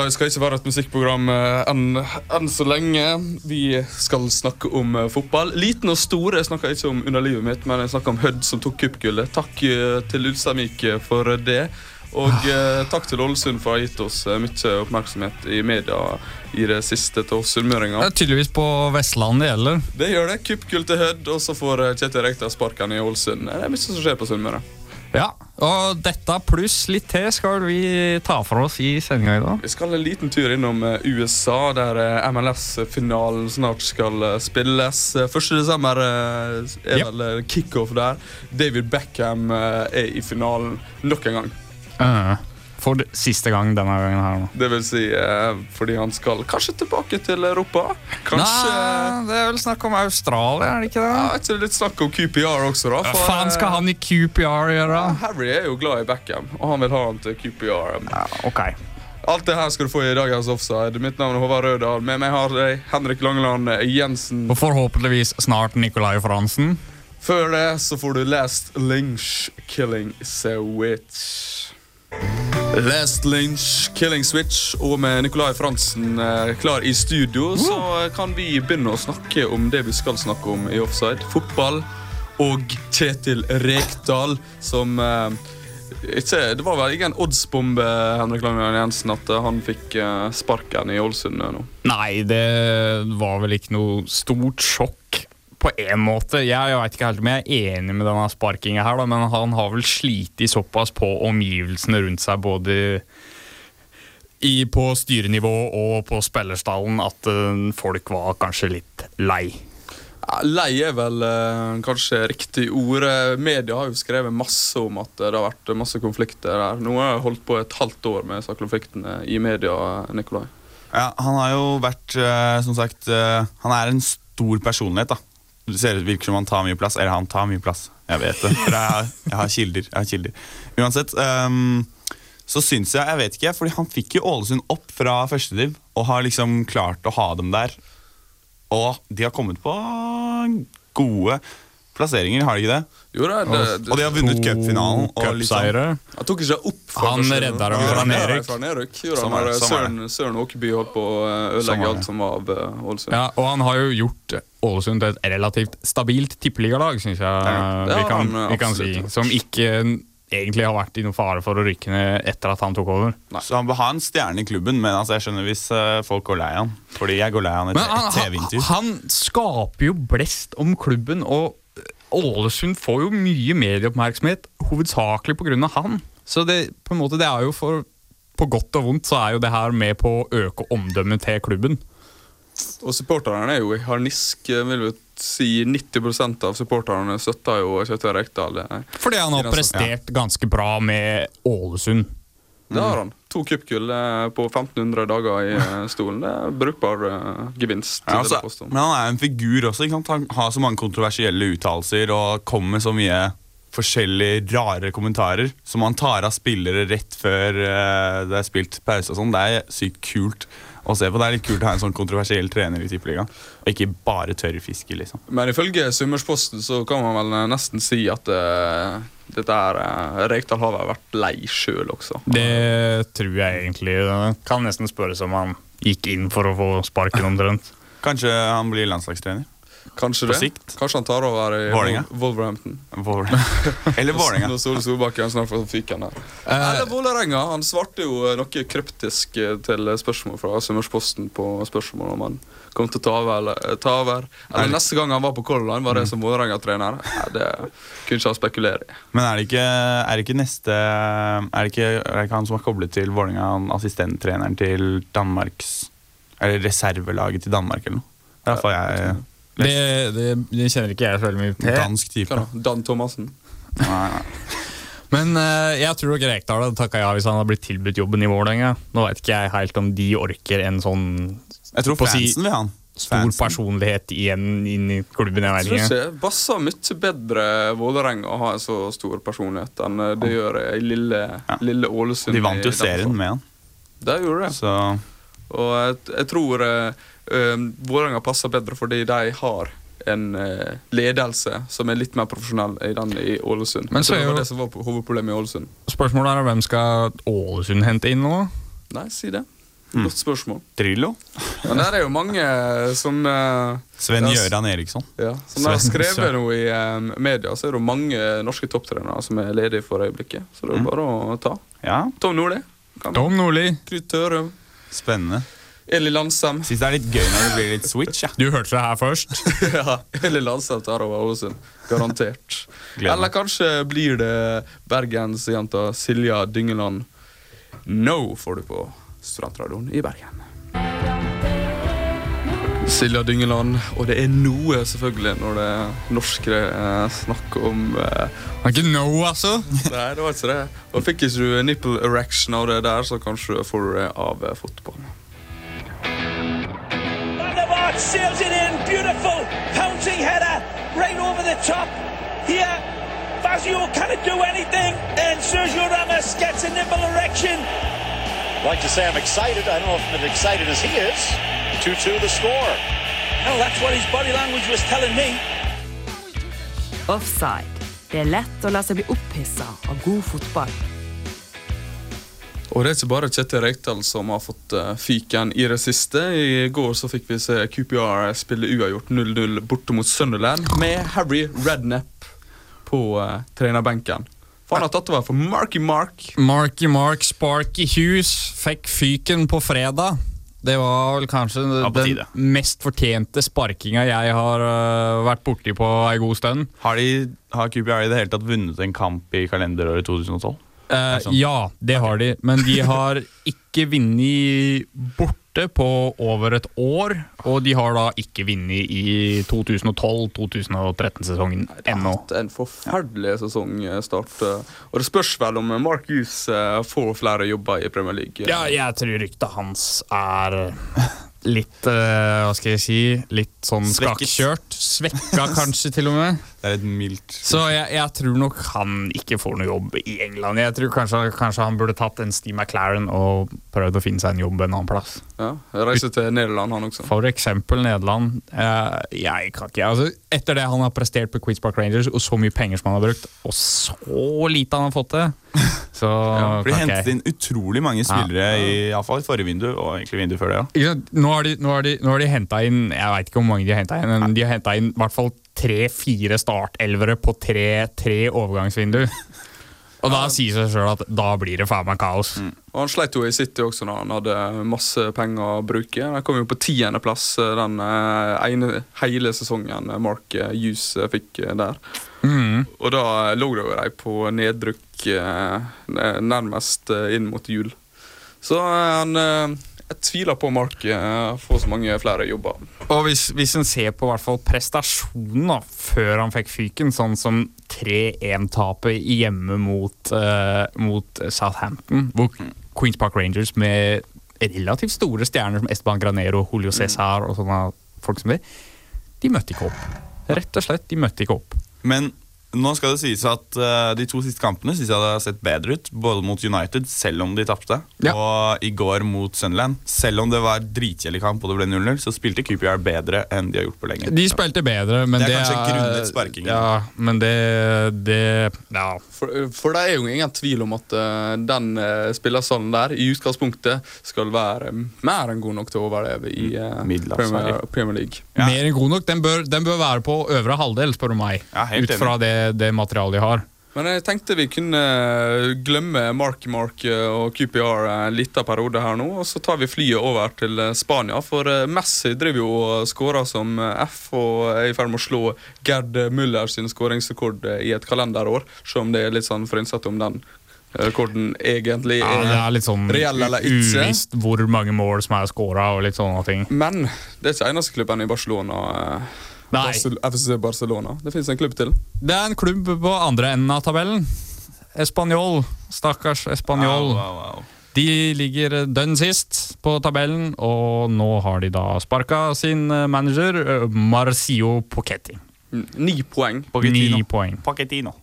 Offside skal ikke være et musikkprogram eh, enn enn så lenge. Vi skal snakke om eh, fotball. Liten og stor. Jeg snakker ikke om underlivet mitt, men jeg snakker om Hødd som tok cupgullet. Takk eh, til Ulsteinvik for det. Og eh, takk til Ålesund for å ha gitt oss eh, mye oppmerksomhet i media i det siste til oss sunnmøringer. Det er tydeligvis på Vestlandet det gjelder. Det gjør det. Kuppgull til Hødd, og så får Kjetil Rekdal sparken i Ålesund. Det er mye som skjer på Sunnmøre. Ja, og dette pluss litt til skal vi ta for oss i sendinga i dag. Vi skal en liten tur innom eh, USA, der eh, MLS-finalen snart skal eh, spilles. Eh, 1. desember eh, er Yep. vel kickoff der. David Beckham er i finalen nok en gang. Eh, For siste gang denne gangen her nå. Det vil si eh, fordi han skal kanskje tilbake til Europa. Kanskje Nei, det er vel snakk om Australia, er det ikke det? ja, ikke det litt snakk om QPR også, da? Hva faen skal han i QPR gjøre? Ja, Harry er jo glad i Beckham, og han vil ha han til QPR. Ja, ok. Alt det her skal du få i dagens offside. Mitt navn er Håvard Rødahl. Med meg har jeg Henrik Langeland Jensen. Og forhåpentligvis snart Nicolai Fransen. Før det så får du Last Lynch Killing Switch. Last Lynch Killing Switch og med Nicolai Fransen eh, klar i studio, så eh, kan vi begynne å snakke om det vi skal snakke om i offside. Fotball og Kjetil Rekdal, som eh, ikke, Det var vel ikke en oddsbombe Henrik Langeland Jensen, at han fikk sparken i Ålesund nå. Nei, det var vel ikke noe stort sjokk på en måte. Jeg, jeg vet ikke helt om jeg er enig med denne sparkinga her, da, men han har vel slitt såpass på omgivelsene rundt seg, både i, på styrenivå og på spillerstallen, at uh, folk var kanskje litt lei. Ja, lei er vel eh, kanskje riktig ord. Eh, Media har jo skrevet masse om at det har vært masse konflikter der. Nå har jeg holdt på et halvt år med disse konfliktene i media. Nikolai. Ja, han har jo vært, eh, som sagt eh, Han er en stor personlighet, da. Det ser ut virker som han tar mye plass. Eller han tar mye plass. Jeg vet det. For jeg, har- jeg har kilder. Jeg har kilder. Uansett, um, så syns jeg Jeg vet ikke, fordi han fikk jo Ålesund opp fra førstediv og har liksom klart å ha dem der. Og de har kommet på gode plasseringer, har de ikke det? Jo, da, det, det, Og de har vunnet cupfinalen. Liksom, Cupseiere. Han tok ikke opp Han redder dem fra han nedrykk. Sånn han sånn Søren, Søren Åkerby holdt på å eh, Sånn ødelegge alt som var av eh, Ålesund. Ja, og han har jo gjort Ålesund til et relativt stabilt tippeligalag, syns jeg ja, vi kan, han, vi kan si. Som ikke egentlig har vært i noen fare for å rykke ned etter at han tok over. Så han bør ha en stjerne i klubben, men altså, jeg skjønner hvis eh, folk går lei han. Fordi jeg går lei han etter han, et TV-intervju. han skaper jo blest om klubben, og Ålesund får jo mye medieoppmerksomhet hovedsakelig pga. han. Så det, på en måte, det er jo for På godt og vondt så er jo det her med på å øke omdømmet til klubben. Og supporterne er jo i harnisk. Vil vi si 90% av supporterne støtter jo Kjøttøy Rekdal. eh. Fordi han har prestert ganske bra med Ålesund. Det har han. To cupgull eh, på 1500 dager i eh, stolen. Det er brukbar eh, gevinst. Ja, altså, men han er en figur også. Ikke sant? Han har så mange kontroversielle uttalelser og kommer med så mye forskjellige rare kommentarer som han tar av spillere rett før det er spilt pause. og sånn. Det er sykt kult å se på. Det er litt kult å ha en sånn kontroversiell trener i Tippeligaen. Og ikke bare tørrfiske, liksom. Men ifølge Summersposten så kan man vel nesten si at uh, dette her uh, Rekdal har vel vært lei sjøl også. Det tror jeg egentlig. Kan nesten spørres om han gikk inn for å få sparken omtrent. Kanskje han blir landslagstrener. Kanskje På det. sikt. Kanskje han tar over i Vålinga. Wol- Wolverhampton. Vålerenga. Eller Vålerenga. Når Ståle Solbakken snart han her. der. Eller Vålerenga. Han svarte jo eh, noe kryptisk eh, til spørsmål fra Summersposten på spørsmål om han kom til å ta over. Eller, eh, ta over. eller neste gang han var på Color Line, var det som Vålerenga-trener. Det kunne ikke han spekulere i. Men er det ikke, er det ikke neste er det ikke, er det ikke han som har koblet til Vålerenga, assistenttreneren til Danmarks Eller reservelaget til Danmark, eller noe? Det er jeg Det, det, det kjenner ikke jeg så veldig mye til. Dansk type. Dan Thomassen. Men uh, jeg tror nok Rekdal hadde takka ja hvis han hadde blitt tilbudt jobben i Vålerenga. Nå vet ikke jeg helt om de orker en sånn Jeg tror På si- fansen vil ha han. stor Fansen. personlighet igjen inn i klubben. Jeg tror ikke. passer mye bedre Vålerenga å ha en så stor personlighet enn eh, det gjør i lille, Ja. lille Ålesund. De vant jo serien med han. Det gjorde det. Så Og jeg, jeg tror uh, Vålerenga passer bedre fordi de har en uh, ledelse som er litt mer profesjonell i den i Ålesund. Men så er det var jo- det som var hovedproblemet i Ålesund. Spørsmålet er hvem skal Ålesund hente inn nå? Nei, si det. Godt spørsmål. Drillo? Men der er jo mange som uh, Sven Gjøran Gøran Eriksson. Ja, som de har skrevet noe i um, media, så er det mange norske topptrenere som er ledige for øyeblikket. Så det er jo bare å ta. Ja, Tom Nordli. Tom Nordli, Knut Tørum. spennende. Eli Landsem. Syns det er litt gøy når det blir litt switch. Ja. du hørte det her først. ja, Eller Landsem tar over Ålesund. Garantert. Eller kanskje blir det bergensjenta Silja Dyngeland. No får du på Studentradioen i Bergen. Silja Dyngeland, og det er noe selvfølgelig når det er norskere eh, snakk om eh, Det er ikke no, altså. Nei, det var ikke det. Og fikk ikke du nipple erection av det der, så kanskje får du det av eh, sails it in. Beautiful pouncing header right over the top. Here, Fazio cannot do anything. And Sergio Ramos gets a nipple erection. like to say I'm excited. I don't know if I'm as excited as he is. 2-2 the score. Well, that's what his body language was telling me. Offside. Det er lett å la seg bli opphissa av god fotball. Og det er ikke bare Kjetil Rekdal som har fått uh, fyken i det siste. I går så fikk vi se QPR spille uavgjort 0-0 borte mot Sunderland med Harry Rednap på uh, trenerbenken. For han har tatt over for Marky Mark. Marky Mark Sparky Hughes fikk fyken på fredag. Det var vel kanskje Ja, den mest fortjente sparkinga jeg har uh, vært borti på ei god stund. Har, de, har QPR i det hele tatt vunnet en kamp i kalenderåret 2012? Eh, sånn. ja, det har de, men de har ikke vunnet borte på over et år. Og de har da ikke vunnet i 2012-2013-sesongen ennå. En forferdelig sesongstart. eh, Og det spørs vel om Mark Hughes eh, får flere jobber i Premier League. Ja, jeg tror ryktet hans er litt eh, Hva skal jeg si Litt sånn Svekket. skakkjørt. Svekka kanskje, til og med. Det er et mildt Så jeg, jeg tror nok han ikke får noe jobb i England. Jeg tror kanskje, kanskje han burde tatt en Steve McLaren og prøvd å finne seg en jobb en annen plass. Ja, Reise til Nederland, han også. For eksempel Nederland. Eh, jeg kan ikke, altså, etter det han har prestert på Queens Park Rangers, og så mye penger som han har brukt, og så lite han har fått til, så For De hentet inn utrolig mange spillere i, i, iallfall forrige vindu, og egentlig vinduet før det. Ja. Nå har de, nå har de, nå har de henta inn Jeg vet ikke hvor mange de har henta inn, men de har henta inn i hvert fall tre-fire startelvere på tre, tre overgangsvindu. Og da sier seg sjøl at da blir det faen meg kaos. Og Han sleit jo i City også når han hadde masse penger å bruke. Han kom jo på tiendeplass eh, den eh, ene hele sesongen Mark eh, Hughes fikk der. Mm. Og da lå det jo de på nedrykk nærmest inn mot jul. Så han Jeg tviler på Mark eh, får så mange flere jobber. Og hvis, hvis en ser på hvert fall prestasjonen da, før han fikk fyken, sånn som 3-1-tapet hjemme mot, eh, mot Southampton, hvor Queens Park Rangers med relativt store stjerner som Esteban Granero, Julio Cæsar og sånne folk som det, de møtte ikke opp. Rett og slett, de møtte ikke opp. Men nå skal det sies at uh, de to siste kampene synes jeg det har sett bedre ut. Både mot United, selv om de tapte, Ja. og i går mot Sunland. Selv om det var dritkjedelig kamp og det ble 0-0, så spilte QPR bedre enn de har gjort på lenge. De spilte bedre, men Det er det er kanskje grunnet sparkingen. Ja, men det, det Ja. For, for det er jo ingen tvil om at uh, den uh, spillersalen der i utgangspunktet skal være mer enn god nok til å overleve i uh, Premier. Premier League. Ja. Mer enn god nok. Den bør, den bør være på øvre halvdel, spør du meg. Ja, helt ut fra det, det materialet de har. Men jeg tenkte vi kunne glemme Marky Mark eh, og QPR en liten periode her nå, og så tar vi flyet over til eh, Spania. For eh, Messi driver jo og skårer som eh, F og er i ferd med å slå Gerd Müller sin skåringsrekord eh, i et kalenderår, selv om det er litt sånn frynsete om den eh, rekorden egentlig er, Ja, det er litt sånn reell eller ikke. uvisst hvor mange mål som er skåra og litt sånne ting. Men det er ikke eneste klubben i Barcelona. Nei. Barcel FC Barcelona. Det fins en klubb til. Det er en klubb på andre enden av tabellen. Espanol. Stakkars Espanol. Wow, wow, wow. De ligger dønn sist på tabellen, og nå har de da sparka sin eh, manager, eh, Marcio Pochetti. Ni poeng. Pochettino. Ni poeng. Pochettino.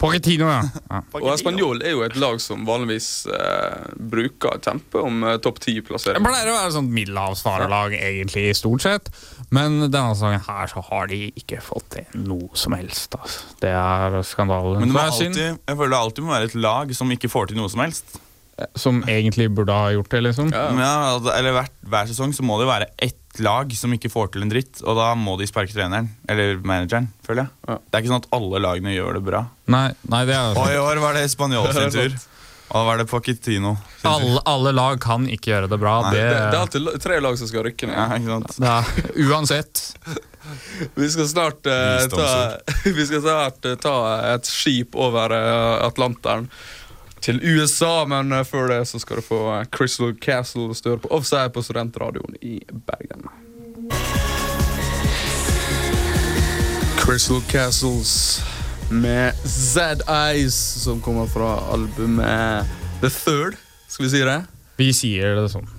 Pochettino, ja. ja. Og Español er jo et lag som vanligvis eh, bruker kjempe om eh, topp Det ti-plassering. pleier å være sånn middelhavsfarelag, egentlig, stort sett. Men denne sesongen her så har de ikke fått til noe som helst. Altså. Det er skandalen. Men det må er alltid, jeg føler det alltid må være et lag som ikke får til noe som helst. Som egentlig burde ha gjort det, liksom. Ja. Ja, altså, eller hver, Hver sesong så må det jo være ett lag som ikke får til en dritt, og da må de sparke treneren. Eller manageren, føler jeg. Ja. Det er ikke sånn at alle lagene gjør det bra. Nei, nei, det er Og i år var det Spanjol sin tur. Og da var det Pochettino. Alle, alle lag kan ikke gjøre det bra. Nei, det, Det, det er alltid tre lag som skal rykke ned. Ja, ikke sant? det er, uansett. Vi skal snart uh, ta, Vi skal snart uh, ta et skip over uh, Atlanteren til USA, men eh, før det så skal du få eh, Crystal Castle støre på offside på studentradioen i Bergen. Crystal Castles med Z-Eyes, som kommer fra albumet The Third. Skal vi si det? Vi sier det sånn.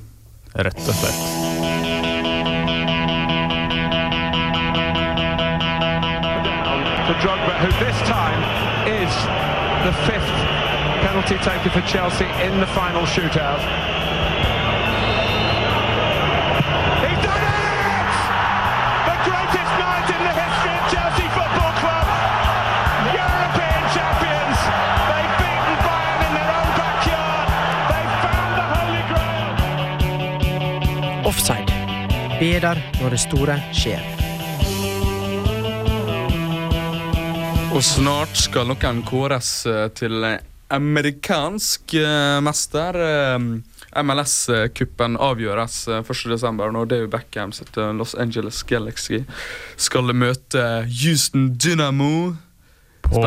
Rett og slett. for Drogba, who this time is the fifth penalty taken for Chelsea in the final shootout. He's done it! The greatest night in the history of Chelsea Football Club. European champions. They've beaten Bayern in their own backyard. They've found the Holy Grail. Offside. Bedar når det store skjer. Og snart skal noen kåres eh, til eh, amerikansk eh, mester. Eh, MLS-kuppen avgjøres eh, 1.12. når David Beckham sitt eh, Los Angeles Galaxy skal møte Houston Dynamo. På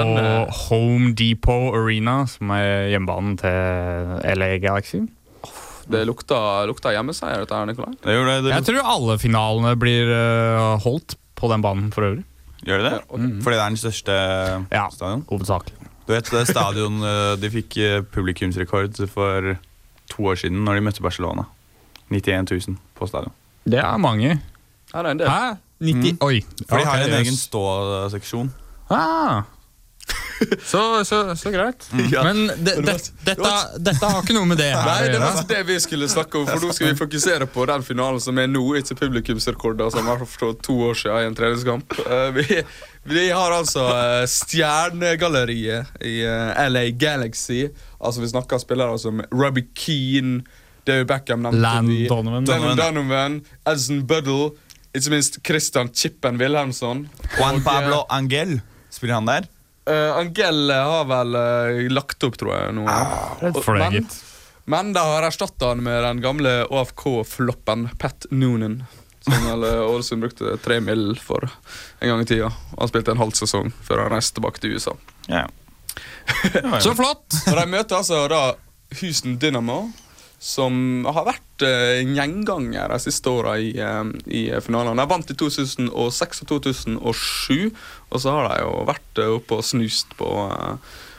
Home Depot Arena, som er hjemmebanen til LA Galaxy. Det lukter, lukta hjemmeseier, dette her, Nikolai. Det gjør det. det Jeg tror alle finalene blir eh, holdt på den banen for øvrig. Gjør det det? Fordi det er den største Ja. stadion? Hovedsakelig. Du vet, det stadion eh, De fikk eh, publikumsrekord for to år siden når de møtte Barcelona. 91 000 på stadion. Det er mange. Her er en del. Hæ? 90 Oi. For de har en egen ståseksjon. Ah. Så, så, så greit. Ja. Men de, det dette, dette har ikke noe med det her Nei, det var det vi skulle snakke om, for nå skal vi fokusere på den finalen som er nå, ikke publikumsrekorder, som var for to år siden i en treningskamp. Eh, vi, vi har altså eh, Stjernegalleriet i eh, LA Galaxy. Altså Vi snakker spillere som Robbie Keane, David Beckham Land. Donovan. Donovan, Donovan, Edson Buddle, ikke minst Christian Chippen Wilhelmsson. Juan Pablo Angel, spiller han der? Eh, Angel har vel uh, lagt opp, tror jeg. nå Ah, for det, Men- gitt. men de har erstatta han med den gamle AFK-floppen Pat Noonan. Som vel eh, Ålesund brukte tre mill. for en gang i tida. Han spilte en halv sesong før han reiste tilbake til USA. Yeah. Så flott! Og De møter altså da Houston Dynamo, som har vært eh, en gjenganger de siste åra i, eh, i finalene. De vant i 2006 og 2007, og så har de jo vært eh, oppe og snust på,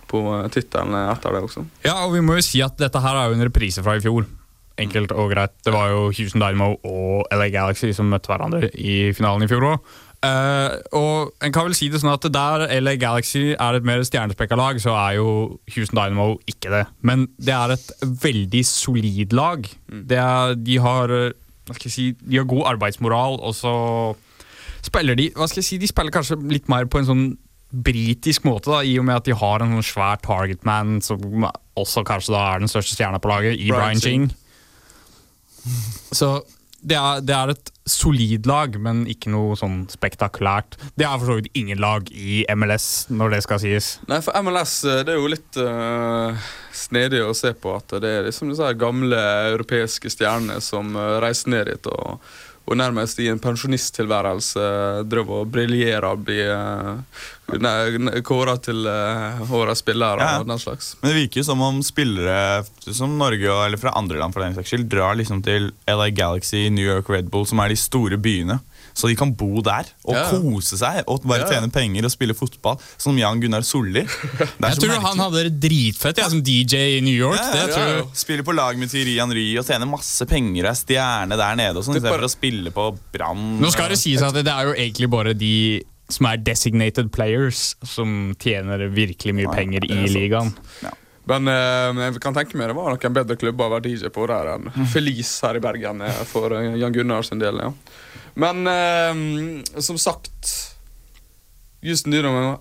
på tittelen etter det også. Ja, og vi må jo si at dette her er jo en reprise fra i fjor. Enkelt og greit. Det var jo Houston Dynamo og LA Galaxy som møtte hverandre i finalen i fjor òg. Og en kan vel si det sånn at Der LA Galaxy er et mer stjernespekka lag, så er jo Houston Dynamo ikke det. Men det er et veldig solid lag. Det er, de har eh, hva skal jeg si, de har god arbeidsmoral, og så spiller de hva skal jeg si, De spiller kanskje litt mer på en sånn britisk måte, da, i og med at de har en sånn svær targetman som også kanskje da er den største stjerna på laget, i Brian Brian Ching. Så det er, det er et solid lag, men ikke noe sånn spektakulært. Det er for så vidt ingen lag i MLS, når det skal sies. Nei, for MLS eh, det er jo litt uh, snedig å se på at det er liksom disse gamle europeiske stjernene som eh, reiser ned dit og, og nærmest i en pensjonisttilværelse drev og briljerte og ble uh, kåra til uh, årets spillere Ja. og den slags. Men det virker jo som om spillere som Norge eller fra andre land for den saks skyld, drar liksom til LA Galaxy, New York Red Bull, som er de store byene. Så de kan bo der og Ja. kose seg og bare Ja. tjene penger og spille fotball. Som Jan Gunnar Solli. Jeg tror merkelig. han hadde det dritfett ja, som DJ i New York. Ja, det ja, ja. Spiller på lag med Thierry Henry og tjener masse penger og er stjerne der nede. og sånn, bare- Istedenfor å spille på Brann. Nå skal det sies at det er jo egentlig bare de som er designated players, som tjener virkelig mye penger er i ligaen. ligaen. Men eh, jeg kan tenke meg det var noen bedre klubber å være DJ på der enn Felice her i Bergen eh, for eh, Jan Gunnar sin del. ja. Men eh, som sagt Houston Dynamo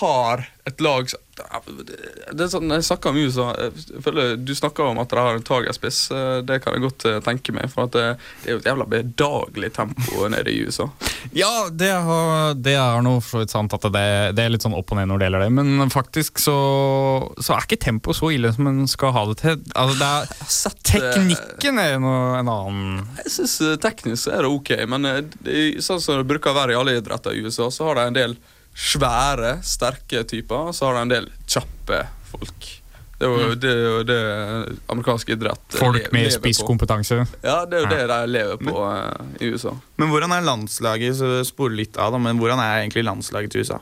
har et lag det er sånn, Jeg snakker om USA jeg føler Du snakker om at de har en tagerspiss. eh, Det kan jeg godt eh, tenke meg. For det, det er jo et jævla bedagelig tempo nede i USA. Ja, det, har, det er noe for sant at det, det er litt sånn opp og ned når det gjelder det. Men faktisk så, så er ikke tempo så ille som en skal ha det til. Altså, det er, teknikken er noe, en annen Jeg synes Teknisk er det ok, men eh, det, sånn som det bruker å være i alle idretter i USA, så har de en del svære, sterke typer, og så har de en del kjappe folk. Det er jo det, er jo det amerikansk idrett folk med spisskompetanse. Ja, det er jo det de lever på eh, i USA. Men hvordan er landslaget så sporer litt av da, men hvordan er egentlig landslaget til USA?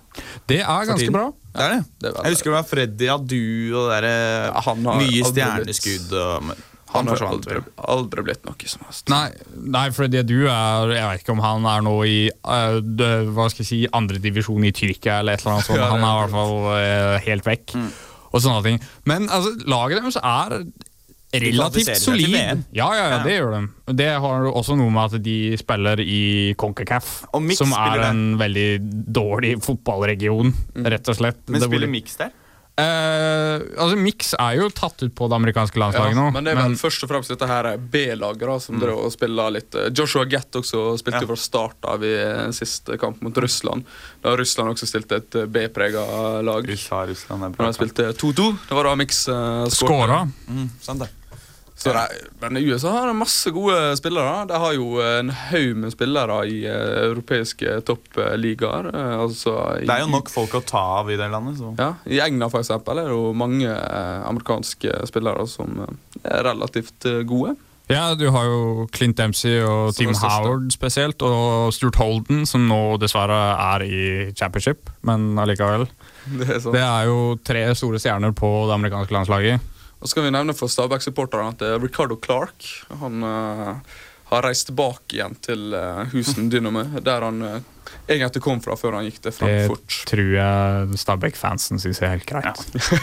Det er ganske bra. Det er det. Det er Jeg husker det var Freddy Adu og det der, Ja, han har nye stjerneskudd. Og, men han har aldri, aldri blitt noe som helst. Nei, nei for det du er Jeg vet ikke om han er nå i uh, det, hva skal jeg si, andredivisjon i Tyrkia eller et eller annet sånt. Ja, er han er i hvert fall uh, helt vekk. Og sånne ting. Men altså, laget deres er relativt solid. Ja, ja, ja, det gjør de. Det har også noe med at de spiller i CONCACAF, som er en veldig dårlig fotballregion, rett og slett. Men spiller Mix der? Eh, altså, Mix er jo tatt ut på det amerikanske landslaget Ja, nå. men det er vel først og fremst dette her B-laget da, som drev og spille litt eh, Joshua Gett også spilte Ja. fra start av i eh, siste kamp mot Russland. Da Russland også stilte et B-prega lag. USA, Russland er bra. Da de spilte 2-2. Det var da Mix uh, Skåra. Mm, sant det. Så det, men USA har masse gode spillere. De har jo en haug med spillere i eh, europeiske toppligaer. eh, altså Det er jo nok folk å ta av i det landet. Så. Ja, I England for eksempel, er det jo mange eh, amerikanske spillere som er relativt gode. Ja, du har jo Clint Dempsey og Som Tim er. Howard spesielt, og Stuart Holden, som nå dessverre er i championship, men allikevel. Det er sånn. Det er jo tre store stjerner på det amerikanske landslaget. Og så skal vi nevne for Stabæk-supporterne at eh, Ricardo Clark han uh, har reist tilbake igjen til uh, Husen Dynamo, der han uh, egentlig kom fra før han gikk til Frankfurt. Det tror jeg Stabæk-fansen syns er helt greit.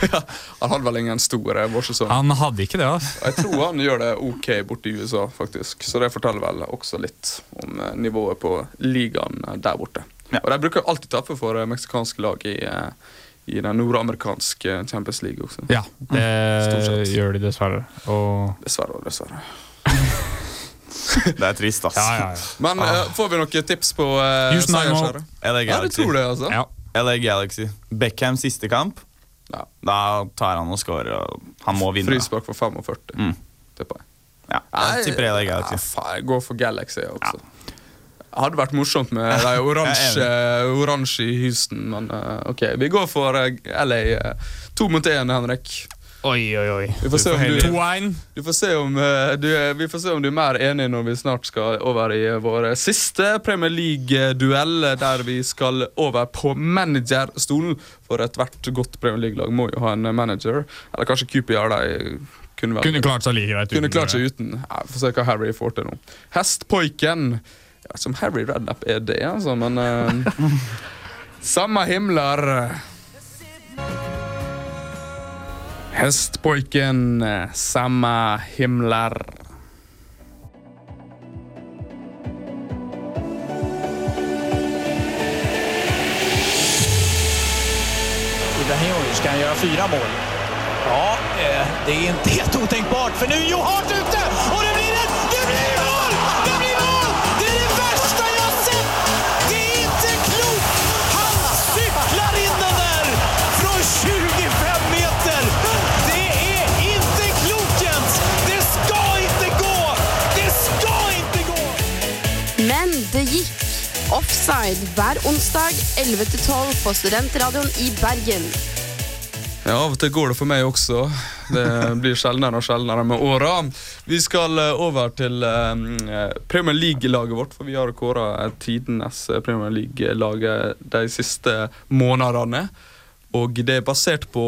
han hadde vel ingen stor vårsesong. Han hadde ikke det, altså. Jeg tror han gjør det ok borte i USA, faktisk. Så det forteller vel også litt om nivået på ligaen der borte. Ja. Og de bruker alltid tape for meksikanske lag i, eh, i den nordamerikanske Champions League også. Ja, det Stort gjør de dessverre. Og Dessverre og dessverre. Det er trist, ass. ja, ja, ja. Men ah. får vi noen tips på uh, Houston LA Ja, du Galaxy. tror det, altså? ja. LA Galaxy. Beckham siste kamp. Ja. Da tar han og scorer. Og han må vinne. Frispark for 45, Mm. tipper jeg. Ja, jeg tipper LA Galaxy. Ja, faen, jeg går for Galaxy også. Det hadde vært morsomt med de oransje, oransje i Houston, men eh, ok. Vi går for eh, LA. eh, to mot én, Henrik. Oi, oi, oi. Vi får se om du, 2-1. du får se om, eh, du, vi får se om du er mer enig når vi snart skal over i eh, vår siste Premier League-duell, der vi skal over på managerstolen. For ethvert godt Premier League-lag må jo ha en manager. Eller kanskje QPR. De kunne, vel- Kunne klart seg like greit kunne uten klart seg uten. Ja, Få se hva Harry får til nå. Hestpoiken. Ja, som Harry Rednup er det, altså, men uh, Samme himler. Hestpoiken, eh, samme himler. Ibrahimovic kan göra fyra mål. Ja, eh, det är inte helt otänkbart för nu är Johart ute Offside hver onsdag 11-12 på Studentradioen i Bergen. Ja, Av og til går det for meg også. Det blir sjeldnere og sjeldnere med åra. Vi skal eh, over til eh, Premier League-laget vårt, for vi har kåra tidenes eh, Premier League-lag de siste månedene. Og det er basert på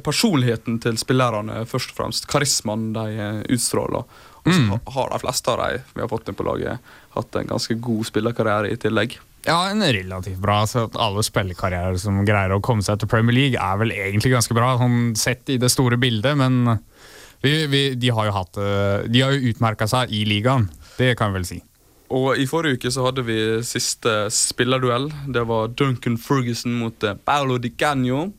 personligheten til spillerne, først og fremst. Karismaen de utstråler. Og så har de fleste av de vi har fått inn på laget, hatt en ganske god spillerkarriere i tillegg. Ja, en relativt bra. Så at alle spillekarrierer som greier å komme seg til Premier League, er vel egentlig ganske bra, sånn sett i det store bildet, men vi, vi, de har jo hatt eh, De har jo utmerka seg i ligaen. Det kan vi vel si. Og i forrige uke så hadde vi siste spillerduell. Det var Duncan Ferguson mot eh, Paolo Di Canio.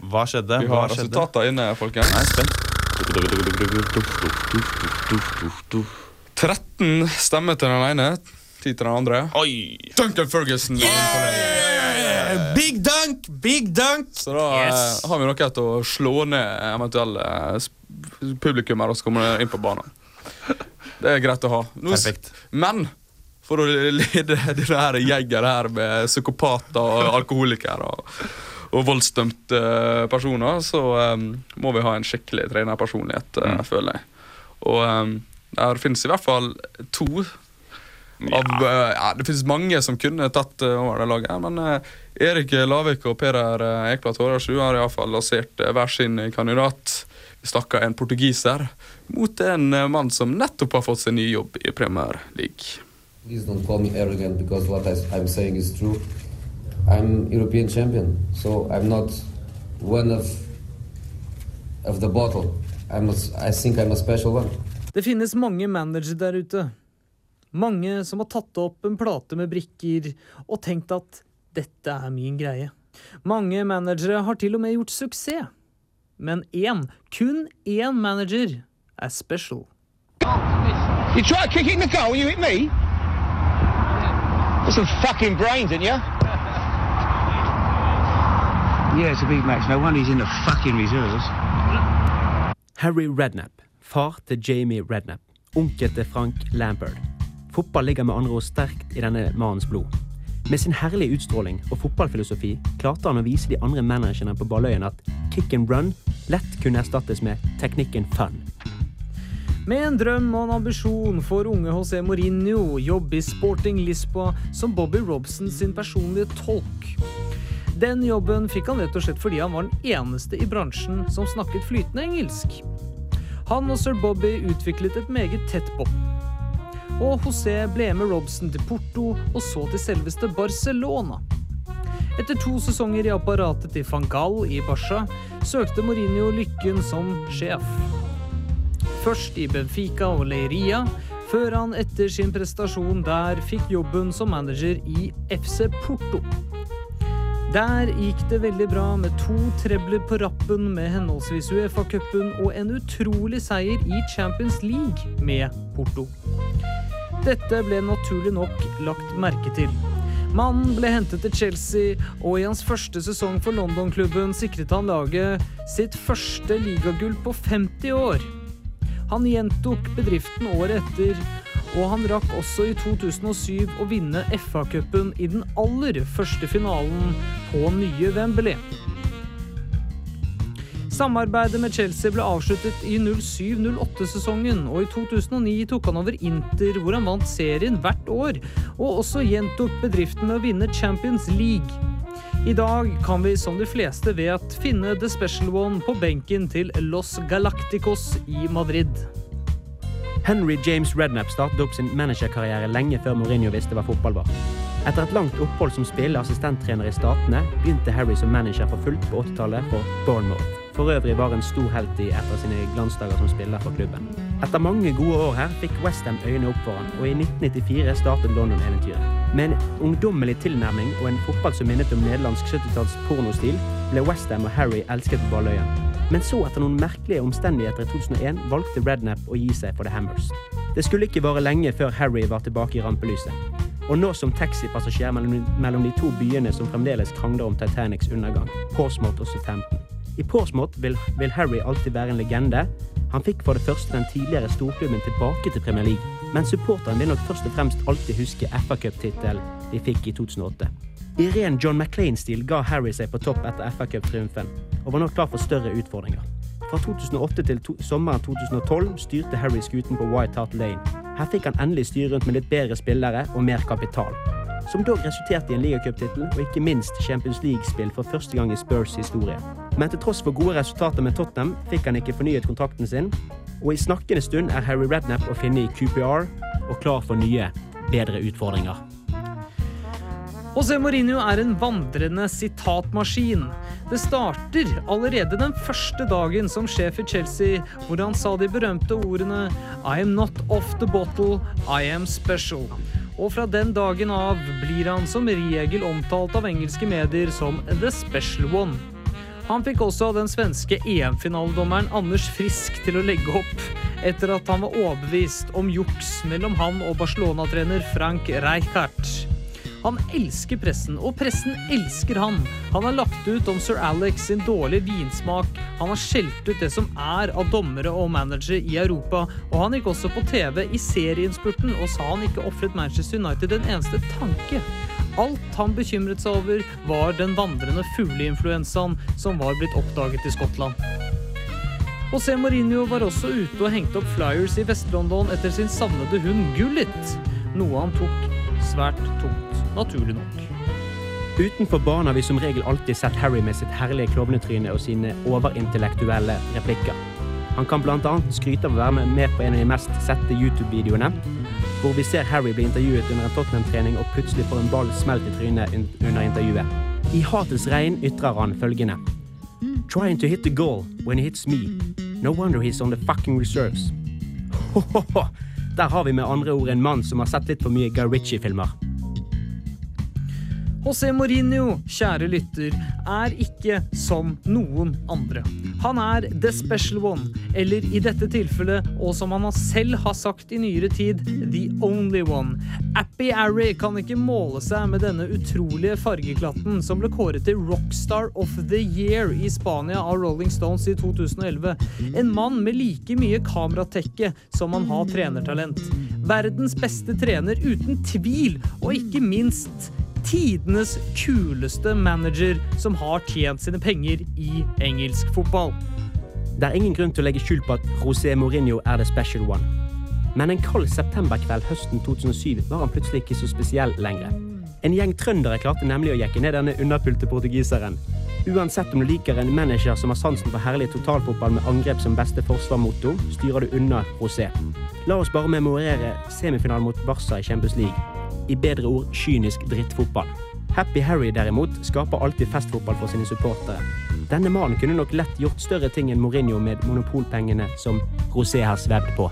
Hva skjedde? Vi Hva har skjedde? resultater inne, folkens. Nei, spent. 13 stemmer til den ene, 10 til den andre. Oi! Duncan Ferguson. det. Big dunk! Big dunk! Så da Yes. eh, har vi noe til å slå ned eventuelle eh, publikummere som kommer inn på banen. Det er greit å ha. Nå Perfekt. Men for å lede denne gjengen her med psykopater og alkoholikere og, og voldsdømte eh, personer, så um, må vi ha en skikkelig trenerpersonlighet, mm. føler jeg. Og um, der finnes i hvert fall to av, uh, ja, det finnes mange som kunne tatt uh, over det laget, men uh, Erik Lavik og Peder eh, Ekblad Hårasju har iallfall lansert eh, hver sin kandidat. Vi snakker en portugiser mot en eh, mann som nettopp har fått seg ny jobb i Premier League. Please don't call me arrogant because what I'm saying is true. I'm European champion, so I'm not one of of the bottle. I'm a, I think I'm a special one. Det finnes mange managere der ute. Mange som har tatt opp en plate med brikker og tenkt at dette er min greie. Mange managere har til og med gjort suksess. Men én, kun én manager, er special. You try kicking the goal, you hit me? Got some fucking brains in you. Yeah, it's a big match. No wonder he's in the fucking reserves. Harry Redknapp, far til Jamie Redknapp, onkel til Frank Lampard. Fotball ligger med andre ord sterkt i denne mannens blod. Med sin herlige utstråling og fotballfilosofi klarte han å vise de andre managerne på Balløyen at kick and run lett kunne erstattes med teknikken fun. Med en drøm og en ambisjon får unge José Mourinho jobbe i Sporting Lisboa som Bobby Robson sin personlige tolk. Den jobben fikk han rett og slett fordi han var den eneste i bransjen som snakket flytende engelsk. Han og sir Bobby utviklet et meget tett bånd. Og José ble med Robson til Porto og så til selveste Barcelona. Etter to sesonger i apparatet til van Gaal i Barca søkte Mourinho lykken som sjef. Først i Benfica og Leiria, før han etter sin prestasjon der fikk jobben som manager i FC Porto. Der gikk det veldig bra med to trebler på rappen med henholdsvis Uefa-cupen og en utrolig seier i Champions League med Porto. Dette ble naturlig nok lagt merke til. Mannen ble hentet til Chelsea, og i hans første sesong for London-klubben sikret han laget sitt første ligagull på 50 år. Han gjentok bedriften året etter, og han rakk også i 2007 å vinne FA-cupen i den aller første finalen på nye Wembley. Samarbeidet med Chelsea ble avsluttet i 07-08-sesongen, og i 2009 tok han over Inter, hvor han vant serien hvert år, og også gjentok bedriften med å vinne Champions League. I dag kan vi, som de fleste vet, finne The Special One på benken til Los Galacticos i Madrid. Henry James Redknapp startet opp sin managerkarriere lenge før Mourinho visste hva fotball var. Etter et langt opphold som spiller assistenttrener i Statene, begynte Harry som manager for fullt på 80-tallet for Bournemouth. For øvrig var en stor helt i etter sine glansdager som spiller for klubben. Etter mange gode år her fikk Westham øynene opp for han, og i 1994 startet London-eventyret. Med en ungdommelig tilnærming og en fotball som minnet om nederlandsk 70-talls pornostil, ble Westham og Harry elsket på Balløya. Men så, etter noen merkelige omstendigheter i 2001, valgte Redknapp å gi seg for The Hammers. Det skulle ikke vare lenge før Harry var tilbake i rampelyset. Og nå som taxipassasjer mellom, mellom de to byene som fremdeles krangler om Titanics undergang, Portsmouth og Southampton. I Porsmouth vil, vil Harry alltid være en legende. Han fikk for det første den tidligere storklubben tilbake til Premier League, men supporteren vil nok først og fremst alltid huske FA-cuptittelen de fikk i 2008. I ren John McClain-stil ga Harry seg på topp etter FA-cuptriumfen, og var nå klar for større utfordringer. Fra 2008 til to sommeren 2012 styrte Harry skuten på White Hart Lane. Her fikk han endelig styre rundt med litt bedre spillere og mer kapital. Som dog resulterte i en ligacuptittel og ikke minst Champions League-spill for første gang i Spurs historie. Men til tross for gode resultater med Tottenham fikk han ikke fornyet kontrakten sin, og i snakkende stund er Harry Redknapp å finne i QPR og klar for nye, bedre utfordringer. José Mourinho er en vandrende sitatmaskin. Det starter allerede den første dagen som sjef i Chelsea, hvor han sa de berømte ordene I am not off the bottle, I am special. Og fra den dagen av blir han som regel omtalt av engelske medier som The Special One. Han fikk også den svenske EM-finaledommeren Anders Frisk til å legge opp, etter at han var overbevist om juks mellom han og Barcelona-trener Frank Rijkaard. Han elsker pressen, og pressen elsker han. Han har lagt ut om sir Alex sin dårlige vinsmak, han har skjelt ut det som er av dommere og managere i Europa, og han gikk også på TV i serieinnspurten og sa han ikke ofret Manchester United en eneste tanke. Alt han bekymret seg over, var den vandrende fugleinfluensaen som var blitt oppdaget i Skottland. José Mourinho var også ute og hengte opp flyers i Vest-London etter sin savnede hund Gullit, noe han tok svært tungt, naturlig nok. Utenfor banen har vi som regel alltid sett Harry med sitt herlige klovnetryne og sine overintellektuelle replikker. Han kan annet skryte av å være med på en av de mest sette YouTube-videoene, hvor vi ser Harry bli intervjuet under en Tottenham-trening og plutselig får en ball smelt i trynet under intervjuet. I hatets regn ytrer han følgende. Trying to hit the goal when he hits me. No wonder he's on the fucking reserves. Hohoho. Der har vi med andre ord en mann som har sett litt for mye Guy Ritchie-filmer. José Mourinho, kjære lytter, er ikke som noen andre. Han er the special one, eller i dette tilfellet, og som han selv har sagt i nyere tid, the only one. Appy Arry kan ikke måle seg med denne utrolige fargeklatten som ble kåret til Rockstar of the Year i Spania av Rolling Stones i 2011. En mann med like mye kameratekke som han har trenertalent. Verdens beste trener uten tvil, og ikke minst tidenes kuleste manager som har tjent sine penger i engelsk fotball. Det er ingen grunn til å legge skjul på at José Mourinho er the special one. Men en kald septemberkveld høsten 2007 var han plutselig ikke så spesiell lenger. En gjeng trøndere klarte nemlig å jekke ned denne underpulte portugiseren. Uansett om du liker en manager som har sansen for herlig totalfotball med angrep som beste forsvarmotto, styrer du unna José. La oss bare memorere semifinalen mot Barca i Champions League. I bedre ord kynisk drittfotball. Happy Harry derimot skaper alltid festfotball for sine supportere. Denne mannen kunne nok lett gjort større ting enn Mourinho med monopolpengene som Rosé har svevd på.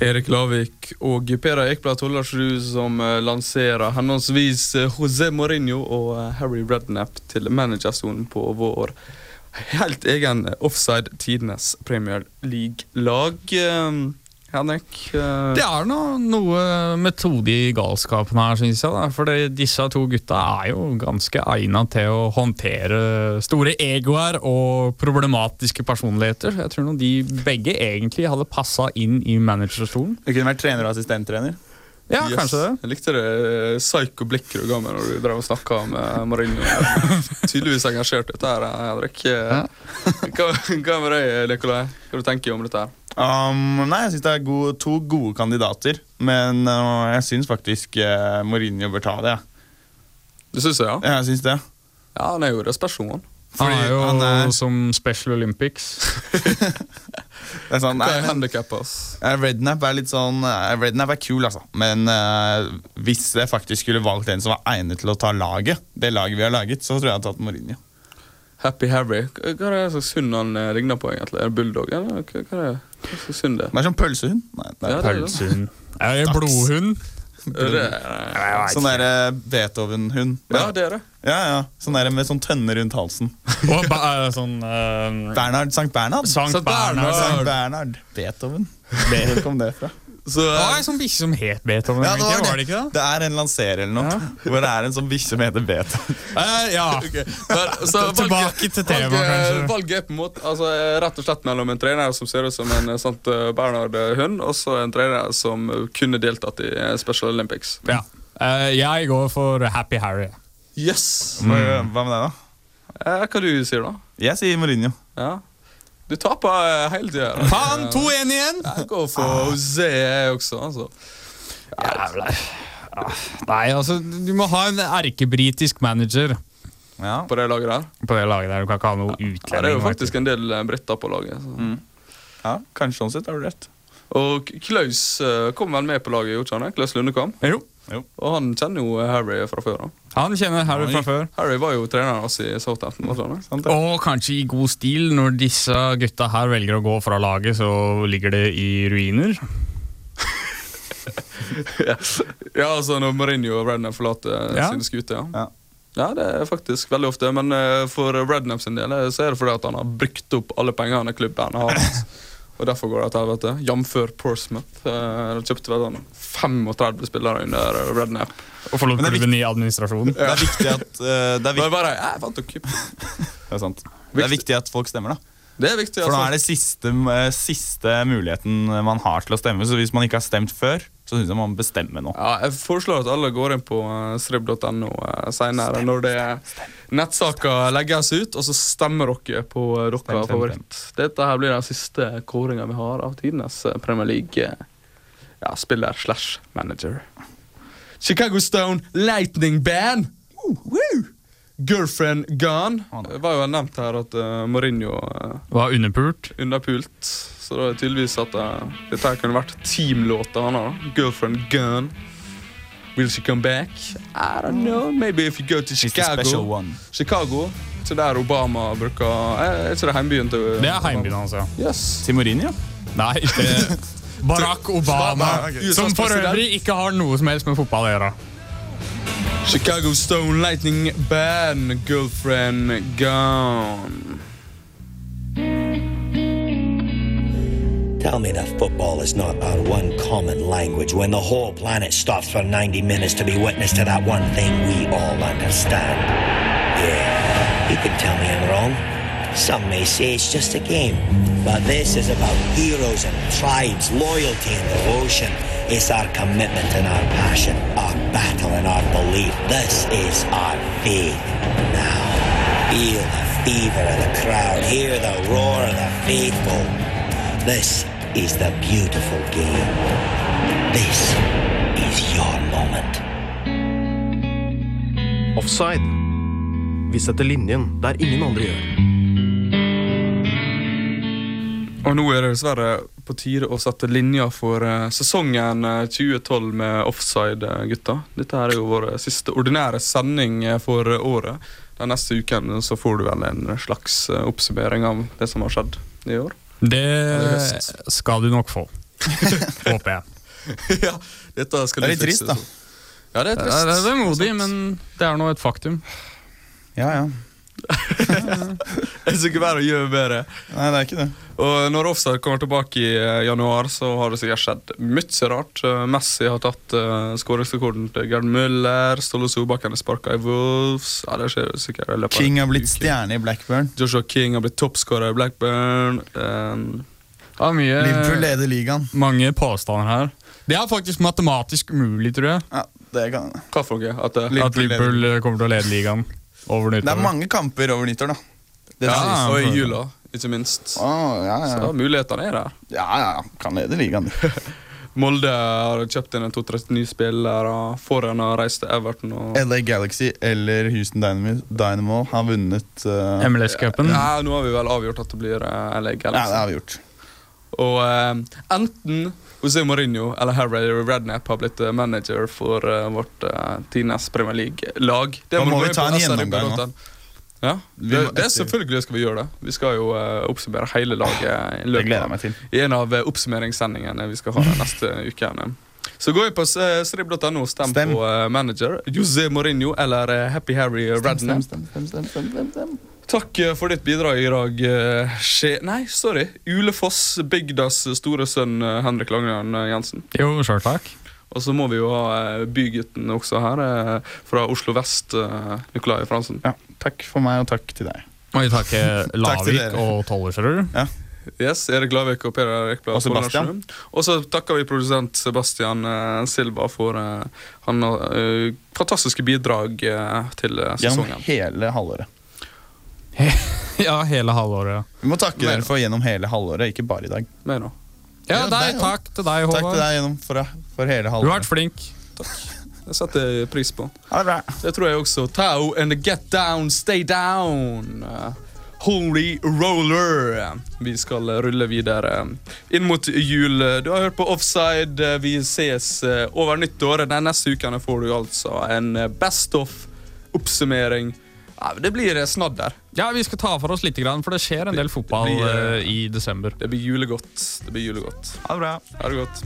Erik Lavik og Pera Ekblad Tollersrud som eh, lanserer henholdsvis eh, José Mourinho og eh, Harry Redknapp til managersonen på vår helt egen offside tidenes Premier League-lag. Eh, Henrik? Uh... Det er noe, noe metode i galskapen her, syns jeg. Da. For disse to gutta er jo ganske egna til å håndtere store egoer og problematiske personligheter. Jeg tror nå de begge egentlig hadde passa inn i managerstolen. Det kunne vært trener og assistenttrener. Ja, Yes. kanskje det. Jeg likte det eh, psycho blikket du ga meg når du drev og snakka med Mourinho. Tydeligvis engasjert dette her, Henrik. Ja. Hva, hva med deg, Nikolai? Hva du tenker du om dette? her? Um, nei, jeg syns det er gode, to gode kandidater, men uh, jeg syns faktisk uh, Mourinho bør ta det. Ja. Du syns det, ja? Ja, jeg synes det. Ja, han er jo det special. Han er jo han er- som Special Olympics. Det er sånn, Hva nei, er Rednap er litt sånn eh, Rednap er kul, altså. Men uh, hvis jeg faktisk skulle valgt en som var egnet til å ta laget, det laget vi har laget, så tror jeg jeg hadde tatt Mourinho. Happy Harry. Hva er det slags hund han eh, ligner på, egentlig? Er det bulldog, eller hva, hva er det? Slags hund det er? Det er sånn pølsehund. Nei, det er Ja. Pølsehund. Er det blodhund? Sånn der eh, Beethoven-hund. ja, det er det. Ja, ja. Sånn der med sånn tønne rundt halsen. Og ba, eh, sånn uh, Bernhard, Sankt Bernhard. Sankt Sankt Bernhard. Bernhard. Sankt Bernhard. Beethoven. Hvor kom det fra? Så, Det var en sånn bikkje som het Beethoven. Ja, det var det. var det ikke det? Det er en lanserer eller noe, hvor det er en sånn bikkje som heter Beethoven. Eh, ja. men, så Tilbake til temaet, kanskje. valget er på en måte altså, rett og slett mellom en trener som ser ut som en eh, sant, eh, Bernhard-hund, og så en trener som kunne deltatt i Special Olympics. ja. Uh, jeg går for Happy Harry. Yes! Hva, hva med deg, da? Eh, hva du sier da? Jeg sier Mourinho. Ja. Du taper eh, hele tida. Faen, 2-1 igjen! Jeg går for José, jeg også. Altså. Jævla Ah, Nei, altså, du må ha en erkebritisk manager Ja. På det laget der. på det laget der. Du kan ikke ha noe Ja, det er jo faktisk en del eh, briter på laget. Så. ja, kanskje sånn sett har du rett. Og Klaus eh, kom vel med på laget, gjorde han det? Klaus Lundekam. Jo. Og han kjenner jo Harry fra før. da. Han kjenner Harry fra før. Harry var jo treneren oss i Southampton. Og? Og kanskje i god stil, når disse gutta her velger å gå fra laget, så ligger det i ruiner. ja, altså når Mourinho og Rednap forlater Ja. sine skuter, ja. Ja. Ja, det er faktisk veldig ofte. Men eh, for Rednap sin del eh, så er det fordi at han har brukt opp alle pengene klubben har hatt. Og derfor går det til helvete. Jf. Portsmouth. Uh, de kjøpte vel sånn 35 spillere under Rednap. Og forlot klubben i administrasjonen. Det er viktig at uh, det, er Det er bare, jeg fant det, er sant. det er viktig at folk stemmer, da. Det er viktig. For nå altså. er det siste, eh, siste muligheten man har til å stemme. Så hvis man ikke har stemt før, så syns jeg man må bestemme nå. Ja, jeg foreslår at alle går inn på uh, srib.no uh, senere når det nettsaker legges ut, og så stemmer dere på uh, deres Stem, favoritt. Dette her blir den siste kåringa vi har av tidenes uh, Premier League-spiller ja, slash manager. Chicago Stone Lightning Band! Woo! Girlfriend Gone. Det var jo nevnt her at uh, Mourinho uh, Var underpult. underpult. Så det er tydeligvis at uh, dette her kunne vært teamlåta hans. Girlfriend Gone. Will she come back? I don't know. Maybe if you go to Chicago. one. Chicago, til der Obama bruker Er ikke det heimbyen til Det er heimbyen hans, ja. Yes. Til Mourinho? Nei, ikke Barack Obama. Obama, okay. Som for øvrig ikke har noe som helst med fotball å gjøre. Chicago Stone Lightning Band. Girlfriend Gone. Tell me that football is not our one common language when the whole planet stops for 90 minutes to be witness to that one thing we all understand. Yeah, you can tell me I'm wrong. Some may say it's just a game. But this is about heroes and tribes, loyalty and devotion. It's our commitment and our passion, our battle and our belief. This is our faith. Now, feel the fever of the crowd, hear the roar of the faithful. This is the beautiful game. This is your moment. Offside. Vi setter linjen der ingen andre gjør. Og nå er det dessverre på tide å sette linja for eh, sesongen eh, 2012 med offside, eh, gutta. Dette her er jo vår siste ordinære sending eh, for året. Den neste uken så får du vel en slags eh, oppsummering av det som har skjedd i år. Det skal du nok få. Håper jeg. ja, dette skal Det er litt trist, da. Ja, det er Det trist. er, det er modig, men det er nå et faktum. Ja, ja. Det syns ikke bare å gjøre bedre. Nei, det er ikke det. Og når offside kommer tilbake i eh, januar, så har det sikkert skjedd mye rart. Eh, Messi har tatt uh, skåringsrekorden til Gerd Müller. Ståle Solbakken er sparka i Wolves. Ja, det skjer sikkert i løpet King har blitt stjerne i Blackburn. Joshua King har blitt toppskårer i Blackburn. Um, Ja, mye, Liverpool leder ligaen. mange påstander her. Det er faktisk matematisk umulig, tror jeg. Ja, det kan hva for noe? At, eh, At Liverpool kommer til å lede ligaen over Det er mange kamper over nyttår, da. Det ja, og i jula, ikke minst. Oh, ja, ja. Så mulighetene er der. ja, ja. Kan lede ligaen. Molde har kjøpt inn en to-tre nye spillere. Foran har reist til Everton. Og LA Galaxy eller Houston Dynamo, Dynamo har vunnet uh, MLS-cupen. ja, nå har vi vel avgjort at det blir uh, LA Ja, det har vi gjort. Og uh, enten José Mourinho eller Harry Redknapp har blitt eh, manager for eh, vårt uh, tidenes Premier League-lag. Da må vi ta en gjennomgang. Ja, det, det selvfølgelig skal vi gjøre det. Vi skal jo uh, oppsummere hele laget i løpet i en av eh, oppsummeringssendingene vi skal ha neste uken. Så gå inn på eh, srib.no og stem, Stem. på uh, manager. José Mourinho eller eh, Happy Harry Redknapp. Stem, stem, stem, stem, stem, stem. Takk eh, for ditt bidrag i dag. eh, Skje... Nei, sorry. Ulefoss, bygdas store sønn eh, Henrik Langeland eh, Jensen. Jo, sjøl takk. Og så må vi jo ha bygutten også her, fra Oslo vest, Nikolai Fransen. Ja, takk for meg, og takk til deg. Og takk, takker Takk til Lavik og Tollersrud. Yes, Erik Lavik og Per Erik Blad Og Sebastian. Og så takker vi produsent Sebastian Silva for uh, han uh, fantastiske bidrag til sesongen. Gjennom hele halvåret. Ja, hele halvåret. ja. Vi må takke dere for gjennom hele halvåret, ikke bare i dag. Mer nå. Ja, Ja, deg, deg takk til deg, Håvard. Takk til deg gjennom for, for hele Du har vært flink. Takk. Det setter jeg pris på. Ha det bra. Det tror jeg også. Tao and the get down, stay down. Holy roller. Vi skal rulle videre inn mot jul. Du har hørt på Offside. Vi ses uh, over nyttår. Den neste ukene får du altså en uh, Best of-oppsummering. Ja, det blir uh, snadder. Ja, Vi skal ta for oss litt, for det skjer en del fotball blir, eh, eh, i desember. Det blir julegodt. Det blir julegodt. Ha det bra. Ha det godt.